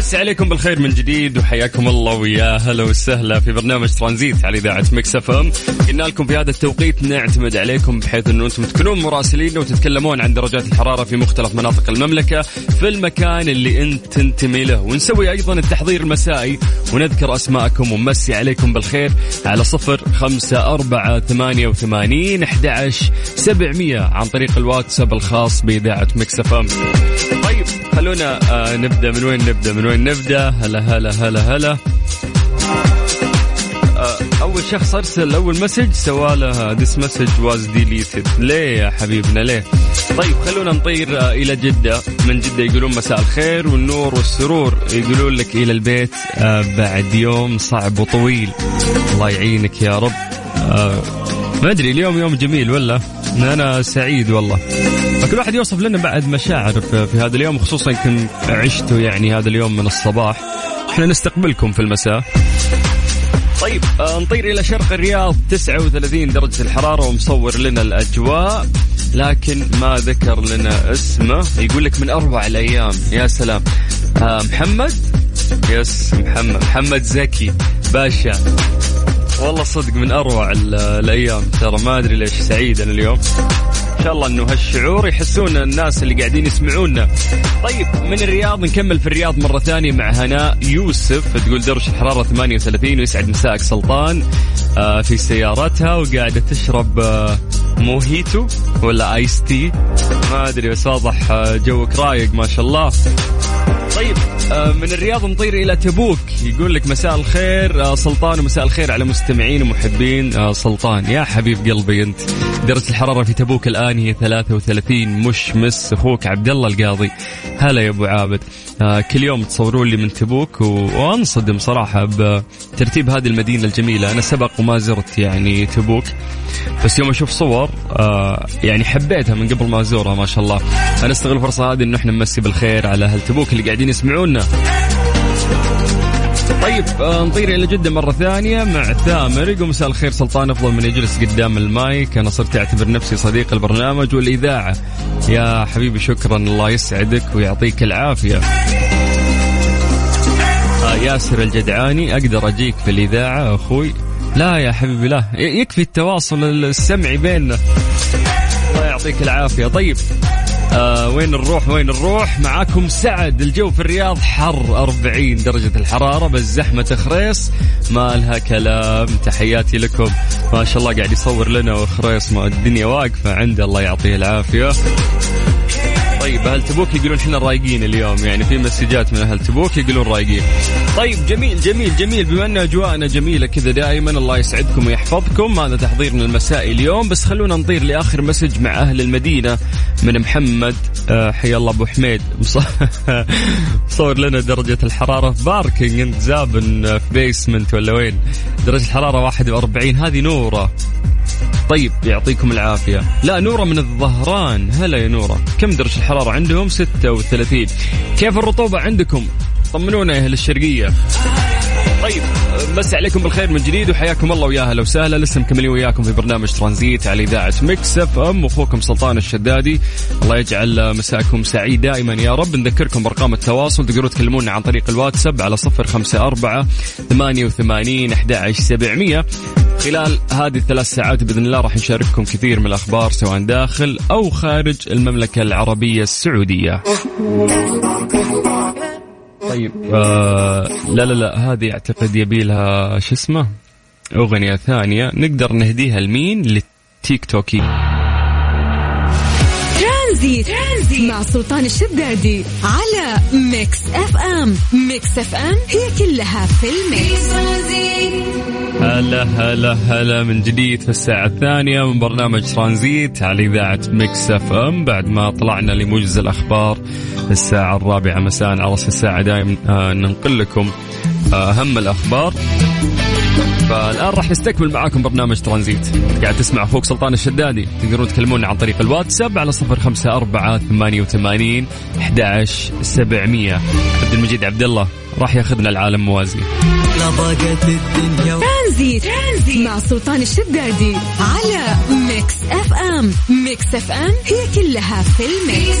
نمسي عليكم بالخير من جديد وحياكم الله ويا هلا وسهلا في برنامج ترانزيت على إذاعة Mix FM. قلنا لكم في هذا التوقيت نعتمد عليكم بحيث انه أنتم تكونون مراسلين وتتكلمون عن درجات الحرارة في مختلف مناطق المملكة في المكان اللي أنت تنتمي له. ونسوي أيضا التحضير المسائي ونذكر أسماءكم ونمسي عليكم بالخير على صفر خمسة أربعة ثمانية وثمانين أحد عن طريق الواتساب الخاص بإذاعة Mix FM. طيب خلونا آه نبدأ. من وين نبدأ؟ من وين نبدأ؟ هلا هلا هلا هلا. آه أول شخص أرسل أول مسج سواله ذس مسج واز ديليتد ليه يا حبيبنا؟ ليه؟ طيب خلونا نطير آه إلى جدة. من جدة يقولون مساء الخير والنور والسرور يقولون لك إلى البيت آه بعد يوم صعب وطويل. الله يعينك يا رب. آه ما أدري اليوم يوم جميل ولا؟ أنا سعيد والله. فكل واحد يوصف لنا بعد مشاعر في هذا اليوم خصوصا يمكن عشتوا يعني هذا اليوم من الصباح. إحنا نستقبلكم في المساء. طيب آه نطير إلى شرق الرياض 39 درجة الحرارة ومصور لنا الأجواء لكن ما ذكر لنا اسمه. يقول لك من اروع الأيام. يا سلام. آه محمد؟ يس محمد. محمد زكي باشا. والله صدق من أروع الأيام. ترى ما أدري ليش سعيد أنا اليوم. إن شاء الله إنه هالشعور يحسون الناس اللي قاعدين يسمعونا. طيب من الرياض نكمل في الرياض مرة ثانية مع هناء يوسف. تقول درجه الحرارة 38 ويسعد مساك سلطان آه في سيارتها وقاعدة تشرب آه موهيتو ولا ice tea. ما أدري بس واضح آه جوك رايق ما شاء الله. طيب آه، من الرياض نطير إلى تبوك. يقول لك مساء الخير آه، سلطان ومساء الخير على مستمعين ومحبين. آه، سلطان يا حبيب قلبي أنت درجه الحرارة في تبوك الآن هي 33 مشمس أخوك عبد الله القاضي. هلا يا أبو عابد. كل يوم تصورون لي من تبوك وأنصدم صراحة بترتيب هذه المدينة الجميلة. أنا سبق وما زرت يعني تبوك. بس يوم أشوف صور يعني حبيتها من قبل ما أزورها ما شاء الله. أنا أستغل الفرصه هذه إنه إحنا نمسي بالخير على أهل تبوك اللي قاعدين يسمعونا. طيب آه نطير إلى جدة مرة ثانية مع ثامر. يقول مساء الخير سلطان أفضل من يجلس قدام المايك. أنا صرت أعتبر نفسي صديق البرنامج والإذاعة. يا حبيبي شكرا. الله يسعدك ويعطيك العافية. آه ياسر الجدعاني أقدر أجيك في الإذاعة أخوي. لا يا حبيبي لا. يكفي التواصل السمعي بيننا. الله يعطيك العافية. طيب آه وين نروح؟ وين نروح؟ معاكم سعد الجو في الرياض حر 40 درجة الحرارة بس زحمة خريص. ما لها كلام. تحياتي لكم. ما شاء الله قاعد يصور لنا وخريص ما الدنيا واقفة عنده الله يعطيه العافية. طيب أهل تبوك يقولون إحنا رايقين اليوم يعني في مسجات من أهل تبوك يقولون رايقين. طيب جميل جميل جميل. بما ان اجواءنا جميلة كذا دائما الله يسعدكم ويحفظكم. هذا تحضيرنا المسائي اليوم. بس خلونا نطير لآخر message مع أهل المدينة من محمد آه حي الله أبو حميد. مصور لنا درجة الحرارة. في parking انت زابن في basement ولا وين. درجة الحرارة 41 هذه نورة. طيب يعطيكم العافية. لا نورة من الظهران. هلا يا نورة. كم درجة الحرارة عندهم؟ 36 كيف الرطوبة عندكم؟ طمنونا يا أهل الشرقية. طيب نمسي عليكم بالخير من جديد وحياكم الله ويا هلا وسهلا. لسه مكملين وياكم في برنامج ترانزيت على إذاعة Mix FM. واخوكم سلطان الشدادي. الله يجعل مساكم سعيد دائما يا رب. نذكركم بأرقام التواصل. تقدروا تكلمونا عن طريق الواتساب على 054 88 11700 خلال هذه الثلاث ساعات بإذن الله راح نشارككم كثير من الأخبار سواء داخل أو خارج المملكة العربية السعودية. طيب آه لا لا لا هذه أعتقد يبي لها شو اسمه؟ أغنية ثانية نقدر نهديها لمين؟ للتيك توكي. Tranzit. Tranzit. مع سلطان الشدادي على Mix FM. Mix FM هي كلها في ال mix. هلا هلا هلا من جديد في الساعة الثانية من برنامج ترانزيت على إذاعة Mix FM. بعد ما طلعنا لموجز الأخبار الساعة الرابعة مساء على رأس الساعة دائما آه ننقل لكم آه أهم الأخبار. فالان راح نستكمل معاكم برنامج ترانزيت. قاعد تسمع أخوك سلطان الشدادي. تقدرون تكلمونا عن طريق الواتساب على صفر خمسة أربعة ثمانية وثمانين أحد سبعمية. عبد المجيد عبد الله راح ياخذنا لعالم موازي. Tranzit. Tranzit. مع سلطان الشدادي على Mix FM. Mix FM هي كلها في ال mix.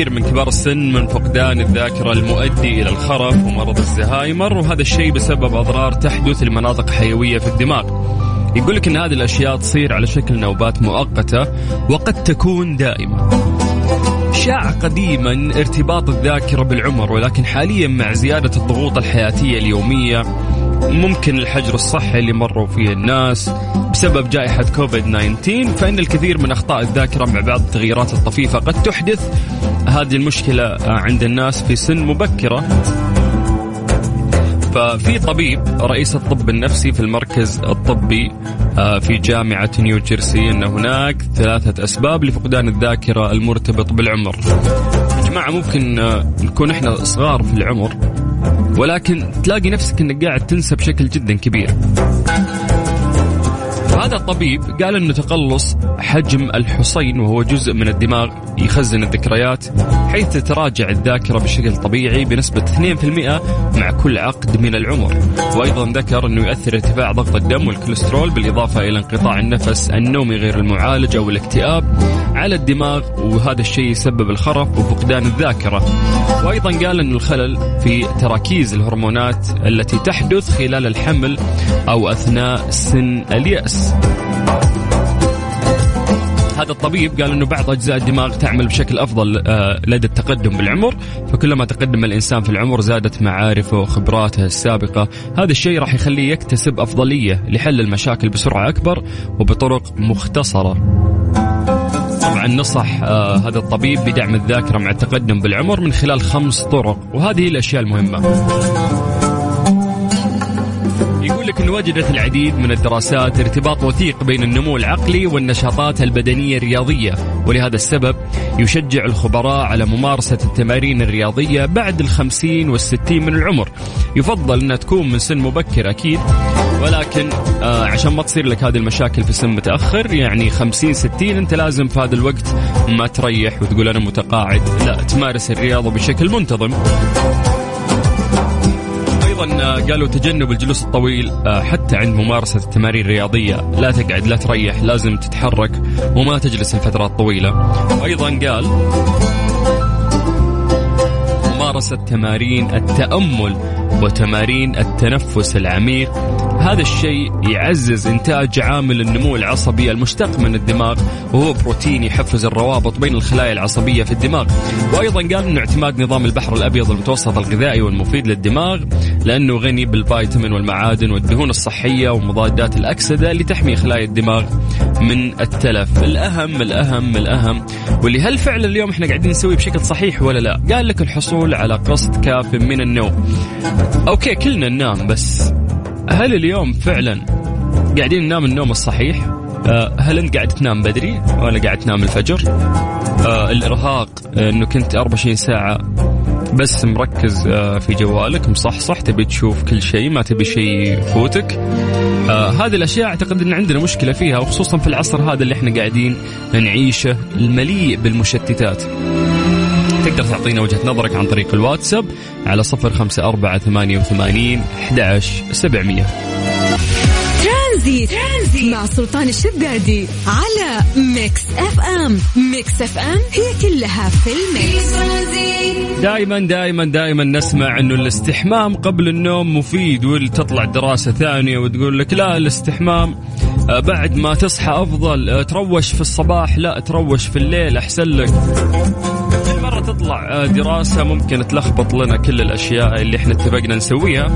كثير من كبار السن من فقدان الذاكرة المؤدي إلى الخرف ومرض الزهايمر وهذا الشيء بسبب أضرار تحدث لمناطق حيوية في الدماغ. يقول لك أن هذه الأشياء تصير على شكل نوبات مؤقتة وقد تكون دائمة. شاع قديما ارتباط الذاكرة بالعمر ولكن حاليا مع زيادة الضغوط الحياتية اليومية ممكن الحجر الصحي اللي مروا فيه الناس بسبب جائحة كوفيد 19 فإن الكثير من أخطاء الذاكرة مع بعض التغييرات الطفيفة قد تحدث. هذه المشكلة عند الناس في سن مبكرة. ففي طبيب رئيس الطب النفسي في المركز الطبي آه، في جامعة نيو جيرسي أن هناك ثلاثة أسباب لفقدان الذاكرة المرتبط بالعمر. يا جماعة ممكن آه، نكون إحنا صغار في العمر. ولكن تلاقي نفسك إنك قاعد تنسى بشكل جدا كبير. هذا الطبيب قال إنه تقلص حجم الحصين وهو جزء من الدماغ يخزن الذكريات حيث تتراجع الذاكرة بشكل طبيعي بنسبة 2% مع كل عقد من العمر. وأيضا ذكر أنه يؤثر ارتفاع ضغط الدم والكوليسترول بالإضافة إلى انقطاع النفس النومي غير المعالج أو الاكتئاب. على الدماغ وهذا الشيء يسبب الخرف وفقدان الذاكرة. وأيضا قال أن الخلل في تراكيز الهرمونات التي تحدث خلال الحمل أو أثناء سن اليأس. هذا الطبيب قال إنه بعض أجزاء الدماغ تعمل بشكل أفضل آه، لدى التقدم بالعمر. فكلما تقدم الإنسان في العمر زادت معارفه وخبراته السابقة. هذا الشيء راح يخليه يكتسب أفضلية لحل المشاكل بسرعة أكبر وبطرق مختصرة. طبعا نصح آه هذا الطبيب بدعم الذاكرة مع التقدم بالعمر من خلال خمس طرق وهذه هي الأشياء المهمة. يقول لك أن وجدت العديد من الدراسات ارتباط وثيق بين النمو العقلي والنشاطات البدنية الرياضية ولهذا السبب يشجع الخبراء على ممارسة التمارين الرياضية بعد الخمسين والستين من العمر. يفضل أنها تكون من سن مبكر أكيد. ولكن آه عشان ما تصير لك هذه المشاكل في سن متأخر يعني خمسين ستين أنت لازم في هذا الوقت ما تريح وتقول أنا متقاعد. لا تمارس الرياضة بشكل منتظم. أيضا قالوا تجنب الجلوس الطويل حتى عند ممارسة التمارين الرياضية. لا تقعد لا تريح لازم تتحرك وما تجلس لفترات طويلة. وأيضا قال ممارسة تمارين التأمل وتمارين التنفس العميق هذا الشيء يعزز إنتاج عامل النمو العصبي المشتق من الدماغ وهو بروتين يحفز الروابط بين الخلايا العصبية في الدماغ. وأيضا قال أنه اعتماد نظام البحر الأبيض المتوسط الغذائي والمفيد للدماغ لأنه غني بالفيتامين والمعادن والدهون الصحية ومضادات الأكسدة اللي تحمي خلايا الدماغ من التلف. الأهم الأهم الأهم. واللي هل فعلا اليوم إحنا قاعدين نسوي بشكل صحيح ولا لا؟ قال لك الحصول على قسط كاف من النوم. أوكي كلنا ننام بس. هل اليوم فعلا قاعدين ننام النوم الصحيح؟ آه، هل أنت قاعد تنام بدري ولا قاعد تنام الفجر؟ آه الإرهاق آه، إنه كنت 24 ساعة بس مركز في جوالك مصحصح تبي تشوف كل شيء ما تبي شيء يفوتك هذه الأشياء أعتقد إن عندنا مشكلة فيها وخصوصا في العصر هذا اللي إحنا قاعدين نعيشه المليء بالمشتتات تقدر تعطينا وجهة نظرك عن طريق الواتساب على صفر خمسة أربعة ثمانية وثمانين أحد سبعمية. Tranzit. Tranzit. مع سلطان الشدادي على Mix FM Mix FM هي كلها في ال mix. دائما دائما دائما نسمع إنه الاستحمام قبل النوم مفيد وتطلع دراسة ثانية وتقول لك لا الاستحمام آه، بعد ما تصحى أفضل آه، تروش في الصباح لا تروش في الليل أحسن لك. تطلع دراسة ممكن تلخبط لنا كل الأشياء اللي إحنا اتفقنا نسويها.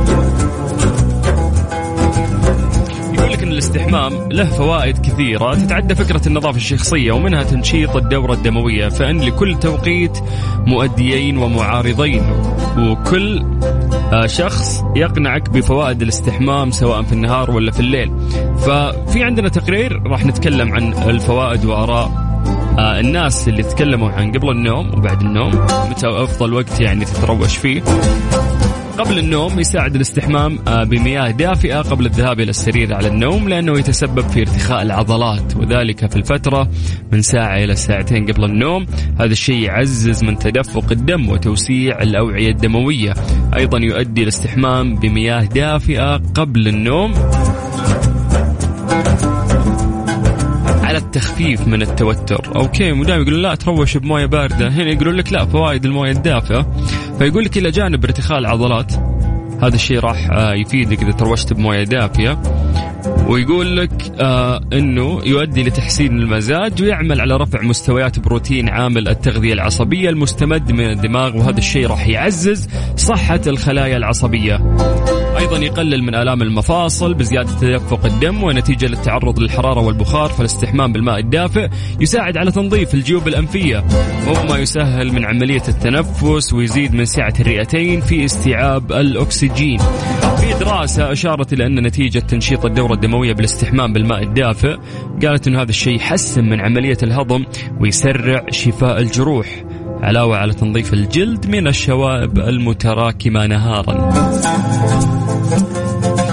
لك إن الاستحمام له فوائد كثيرة. تتعدى فكرة النظافة الشخصية ومنها تنشيط الدورة الدموية. فإن لكل توقيت مؤديين ومعارضين. وكل آه، شخص يقنعك بفوائد الاستحمام سواء في النهار ولا في الليل. ففي عندنا تقرير راح نتكلم عن الفوائد وآراء آه الناس اللي تكلموا عن قبل النوم وبعد النوم متى أفضل وقت يعني تتروش فيه؟ قبل النوم يساعد الاستحمام آه، بمياه دافئة قبل الذهاب إلى السرير على النوم لأنه يتسبب في ارتخاء العضلات وذلك في الفترة من ساعة إلى ساعتين قبل النوم. هذا الشيء يعزز من تدفق الدم وتوسيع الأوعية الدموية. أيضا يؤدي الاستحمام بمياه دافئة قبل النوم. التخفيف من التوتر. أوكي مدام يقولون لا تروش بموية باردة. هنا يقولون لك لا فوائد الموية الدافئة. فيقول لك إلى جانب ارتخاء العضلات. هذا الشيء راح آه، يفيدك إذا تروشت بموية دافيه ويقول لك آه إنه يؤدي لتحسين المزاج ويعمل على رفع مستويات بروتين عامل التغذية العصبية المستمد من الدماغ. وهذا الشيء راح يعزز صحة الخلايا العصبية. أيضا يقلل من آلام المفاصل بزيادة تدفق الدم ونتيجة للتعرض للحرارة والبخار فالاستحمام بالماء الدافئ يساعد على تنظيف الجيوب الأنفية وهو ما يسهل من عملية التنفس ويزيد من سعة الرئتين في استيعاب الأكسجين. في دراسة أشارت إلى أن نتيجة تنشيط الدورة الدموية بالاستحمام بالماء الدافئ قالت انه هذا الشيء يحسن من عملية الهضم ويسرع شفاء الجروح علاوة على تنظيف الجلد من الشوائب المتراكمة نهارا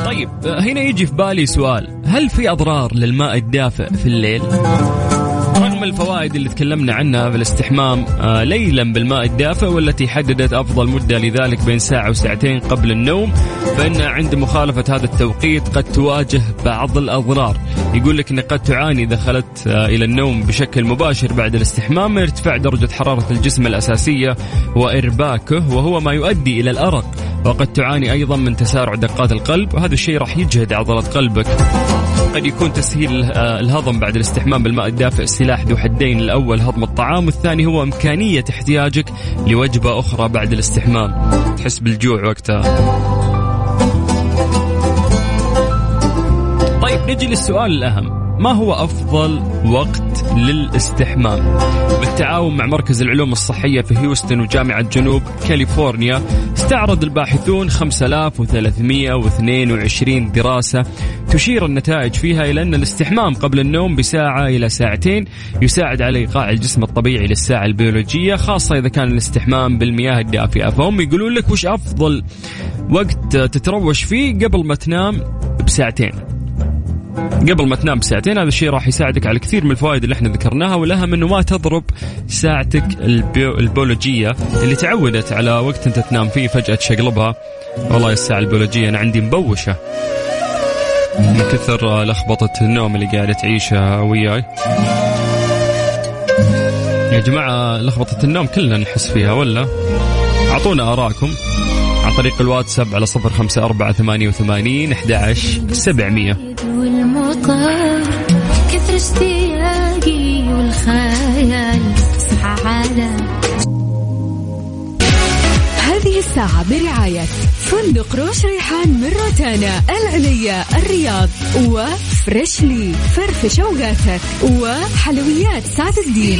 طيب هنا يجي في بالي سؤال هل في أضرار للماء الدافئ في الليل؟ رغم الفوائد اللي تكلمنا عنها في الاستحمام آه، ليلا بالماء الدافئ والتي حددت أفضل مدة لذلك بين ساعة وساعتين قبل النوم فإن عند مخالفة هذا التوقيت قد تواجه بعض الأضرار. يقول لك انك قد تعاني إذا دخلت آه، إلى النوم بشكل مباشر بعد الاستحمام ارتفاع درجة حرارة الجسم الأساسية وإرباكه وهو ما يؤدي إلى الأرق. وقد تعاني أيضا من تسارع دقات القلب وهذا الشيء راح يجهد عضلة قلبك. قد يكون تسهيل آه، الهضم بعد الاستحمام بالماء الدافئ سلاح ذو حدين الأول هضم الطعام والثاني هو إمكانية احتياجك لوجبة أخرى بعد الاستحمام. تحس بالجوع وقتها. طيب نجي للسؤال الأهم. ما هو أفضل وقت للاستحمام؟ بالتعاون مع مركز العلوم الصحية في هيوستن وجامعة جنوب كاليفورنيا استعرض الباحثون 5322 دراسة تشير النتائج فيها إلى أن الاستحمام قبل النوم بساعة إلى ساعتين يساعد على إيقاع الجسم الطبيعي للساعة البيولوجية خاصة إذا كان الاستحمام بالمياه الدافئة. فهم يقولون لك وش أفضل وقت تتروش فيه قبل ما تنام؟ بساعتين. قبل ما تنام بساعتين هذا الشيء راح يساعدك على كثير من الفوائد اللي إحنا ذكرناها والأهم إنه ما تضرب ساعتك البيولوجية اللي تعودت على وقت أنت تنام فيه فجأة تشقلبها. والله الساعة البيولوجية أنا عندي مبوشة. من كثر لخبطة النوم اللي قاعدة تعيشها وياي. يا جماعة لخبطة النوم كلنا نحس فيها ولا؟ أعطونا آرائكم. عن طريق الواتساب على صفر خمسة أربعة ثمانية وثمانين أحد سبعمية. والمطر كثر اشتياقي والخيال هذه الساعة برعاية فندق روش ريحان من روتانا العليا الرياض و Freshly. فرفش أوقاتك وحلويات سعد الدين.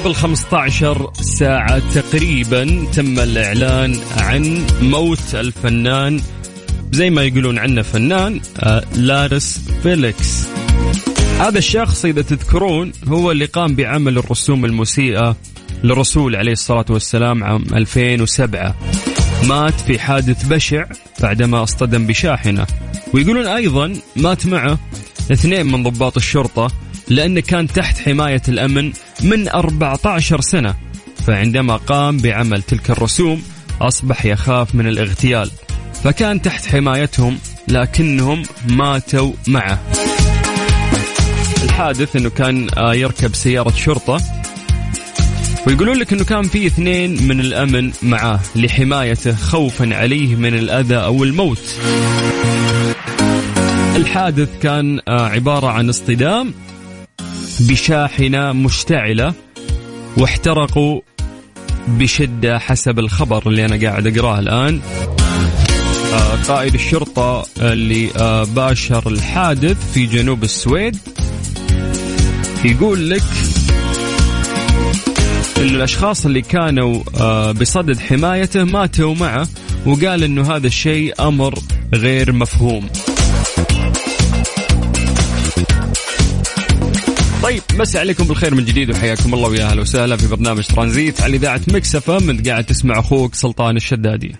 قبل 15 ساعة تقريبا تم الإعلان عن موت الفنان زي ما يقولون عنه فنان آه لارس فيليكس. هذا الشخص إذا تذكرون هو اللي قام بعمل الرسوم المسيئة للرسول عليه الصلاة والسلام عام 2007 مات في حادث بشع بعدما اصطدم بشاحنة. ويقولون أيضا مات معه اثنين من ضباط الشرطة لأنه كان تحت حماية الأمن من 14 سنة فعندما قام بعمل تلك الرسوم أصبح يخاف من الاغتيال فكان تحت حمايتهم لكنهم ماتوا معه الحادث إنه كان آه، يركب سيارة شرطة ويقولون لك إنه كان في اثنين من الأمن معاه لحمايته خوفا عليه من الأذى أو الموت. الحادث كان آه، عبارة عن اصطدام بشاحنة مشتعلة واحترقوا بشدة حسب الخبر اللي أنا قاعد أقراه الآن آه، قائد الشرطة اللي آه، باشر الحادث في جنوب السويد يقول لك ان الأشخاص اللي كانوا آه، بصدد حمايته ماتوا معه وقال إنه هذا الشيء أمر غير مفهوم. طيب مسي عليكم بالخير من جديد وحياكم الله ويا أهلا وسهلا في برنامج ترانزيت على إذاعة Mix FM انت قاعد تسمع أخوك سلطان الشدادي.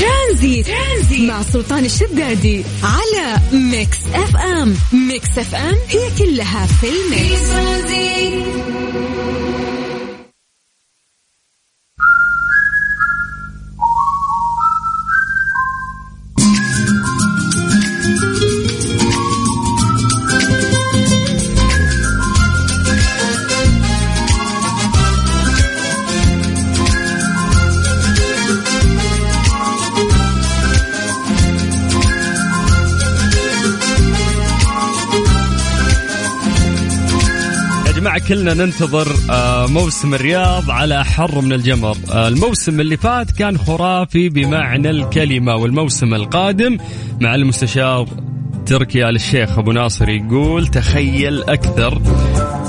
Tranzit. Tranzit مع سلطان الشدادي على Mix FM Mix FM هي كلها في ال mix كلنا ننتظر آه، موسم الرياض على حر من الجمر. آه، الموسم اللي فات كان خرافي بمعنى الكلمة والموسم القادم مع المستشار تركي آل الشيخ أبو ناصر يقول تخيل أكثر.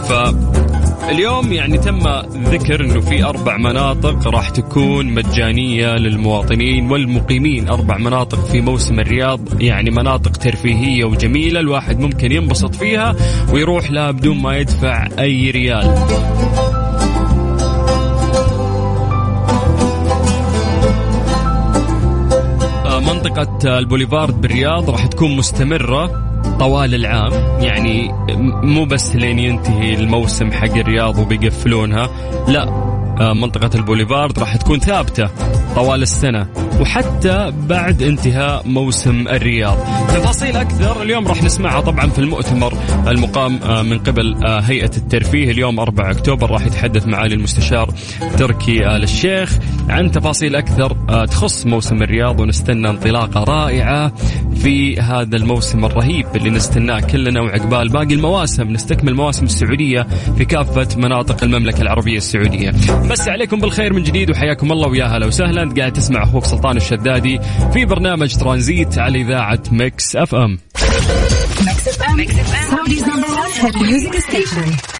ف اليوم يعني تم ذكر إنه في أربع مناطق راح تكون مجانية للمواطنين والمقيمين. أربع مناطق في موسم الرياض يعني مناطق ترفيهية وجميلة الواحد ممكن ينبسط فيها ويروح لها بدون ما يدفع أي ريال. آه، منطقة البوليفارد بالرياض راح تكون مستمرة. طوال العام يعني مو بس لين ينتهي الموسم حق الرياض وبيقفلونها لا آه، منطقة البوليفارد راح تكون ثابتة طوال السنة وحتى بعد انتهاء موسم الرياض. تفاصيل أكثر اليوم راح نسمعها طبعا في المؤتمر المقام آه، من قبل آه، هيئة الترفيه. اليوم 4 أكتوبر راح يتحدث معالي المستشار تركي آل الشيخ عن تفاصيل أكثر تخص موسم الرياض ونستنى انطلاقة رائعة في هذا الموسم الرهيب اللي نستناه كلنا وعقبال باقي المواسم نستكمل مواسم السعودية في كافة مناطق المملكة العربية السعودية. مسي عليكم بالخير من جديد وحياكم الله ويا هلا وسهلا. انت قاعد تسمع أخوك سلطان الشدادي في برنامج ترانزيت على إذاعة Mix FM. Mix FM, Mix FM.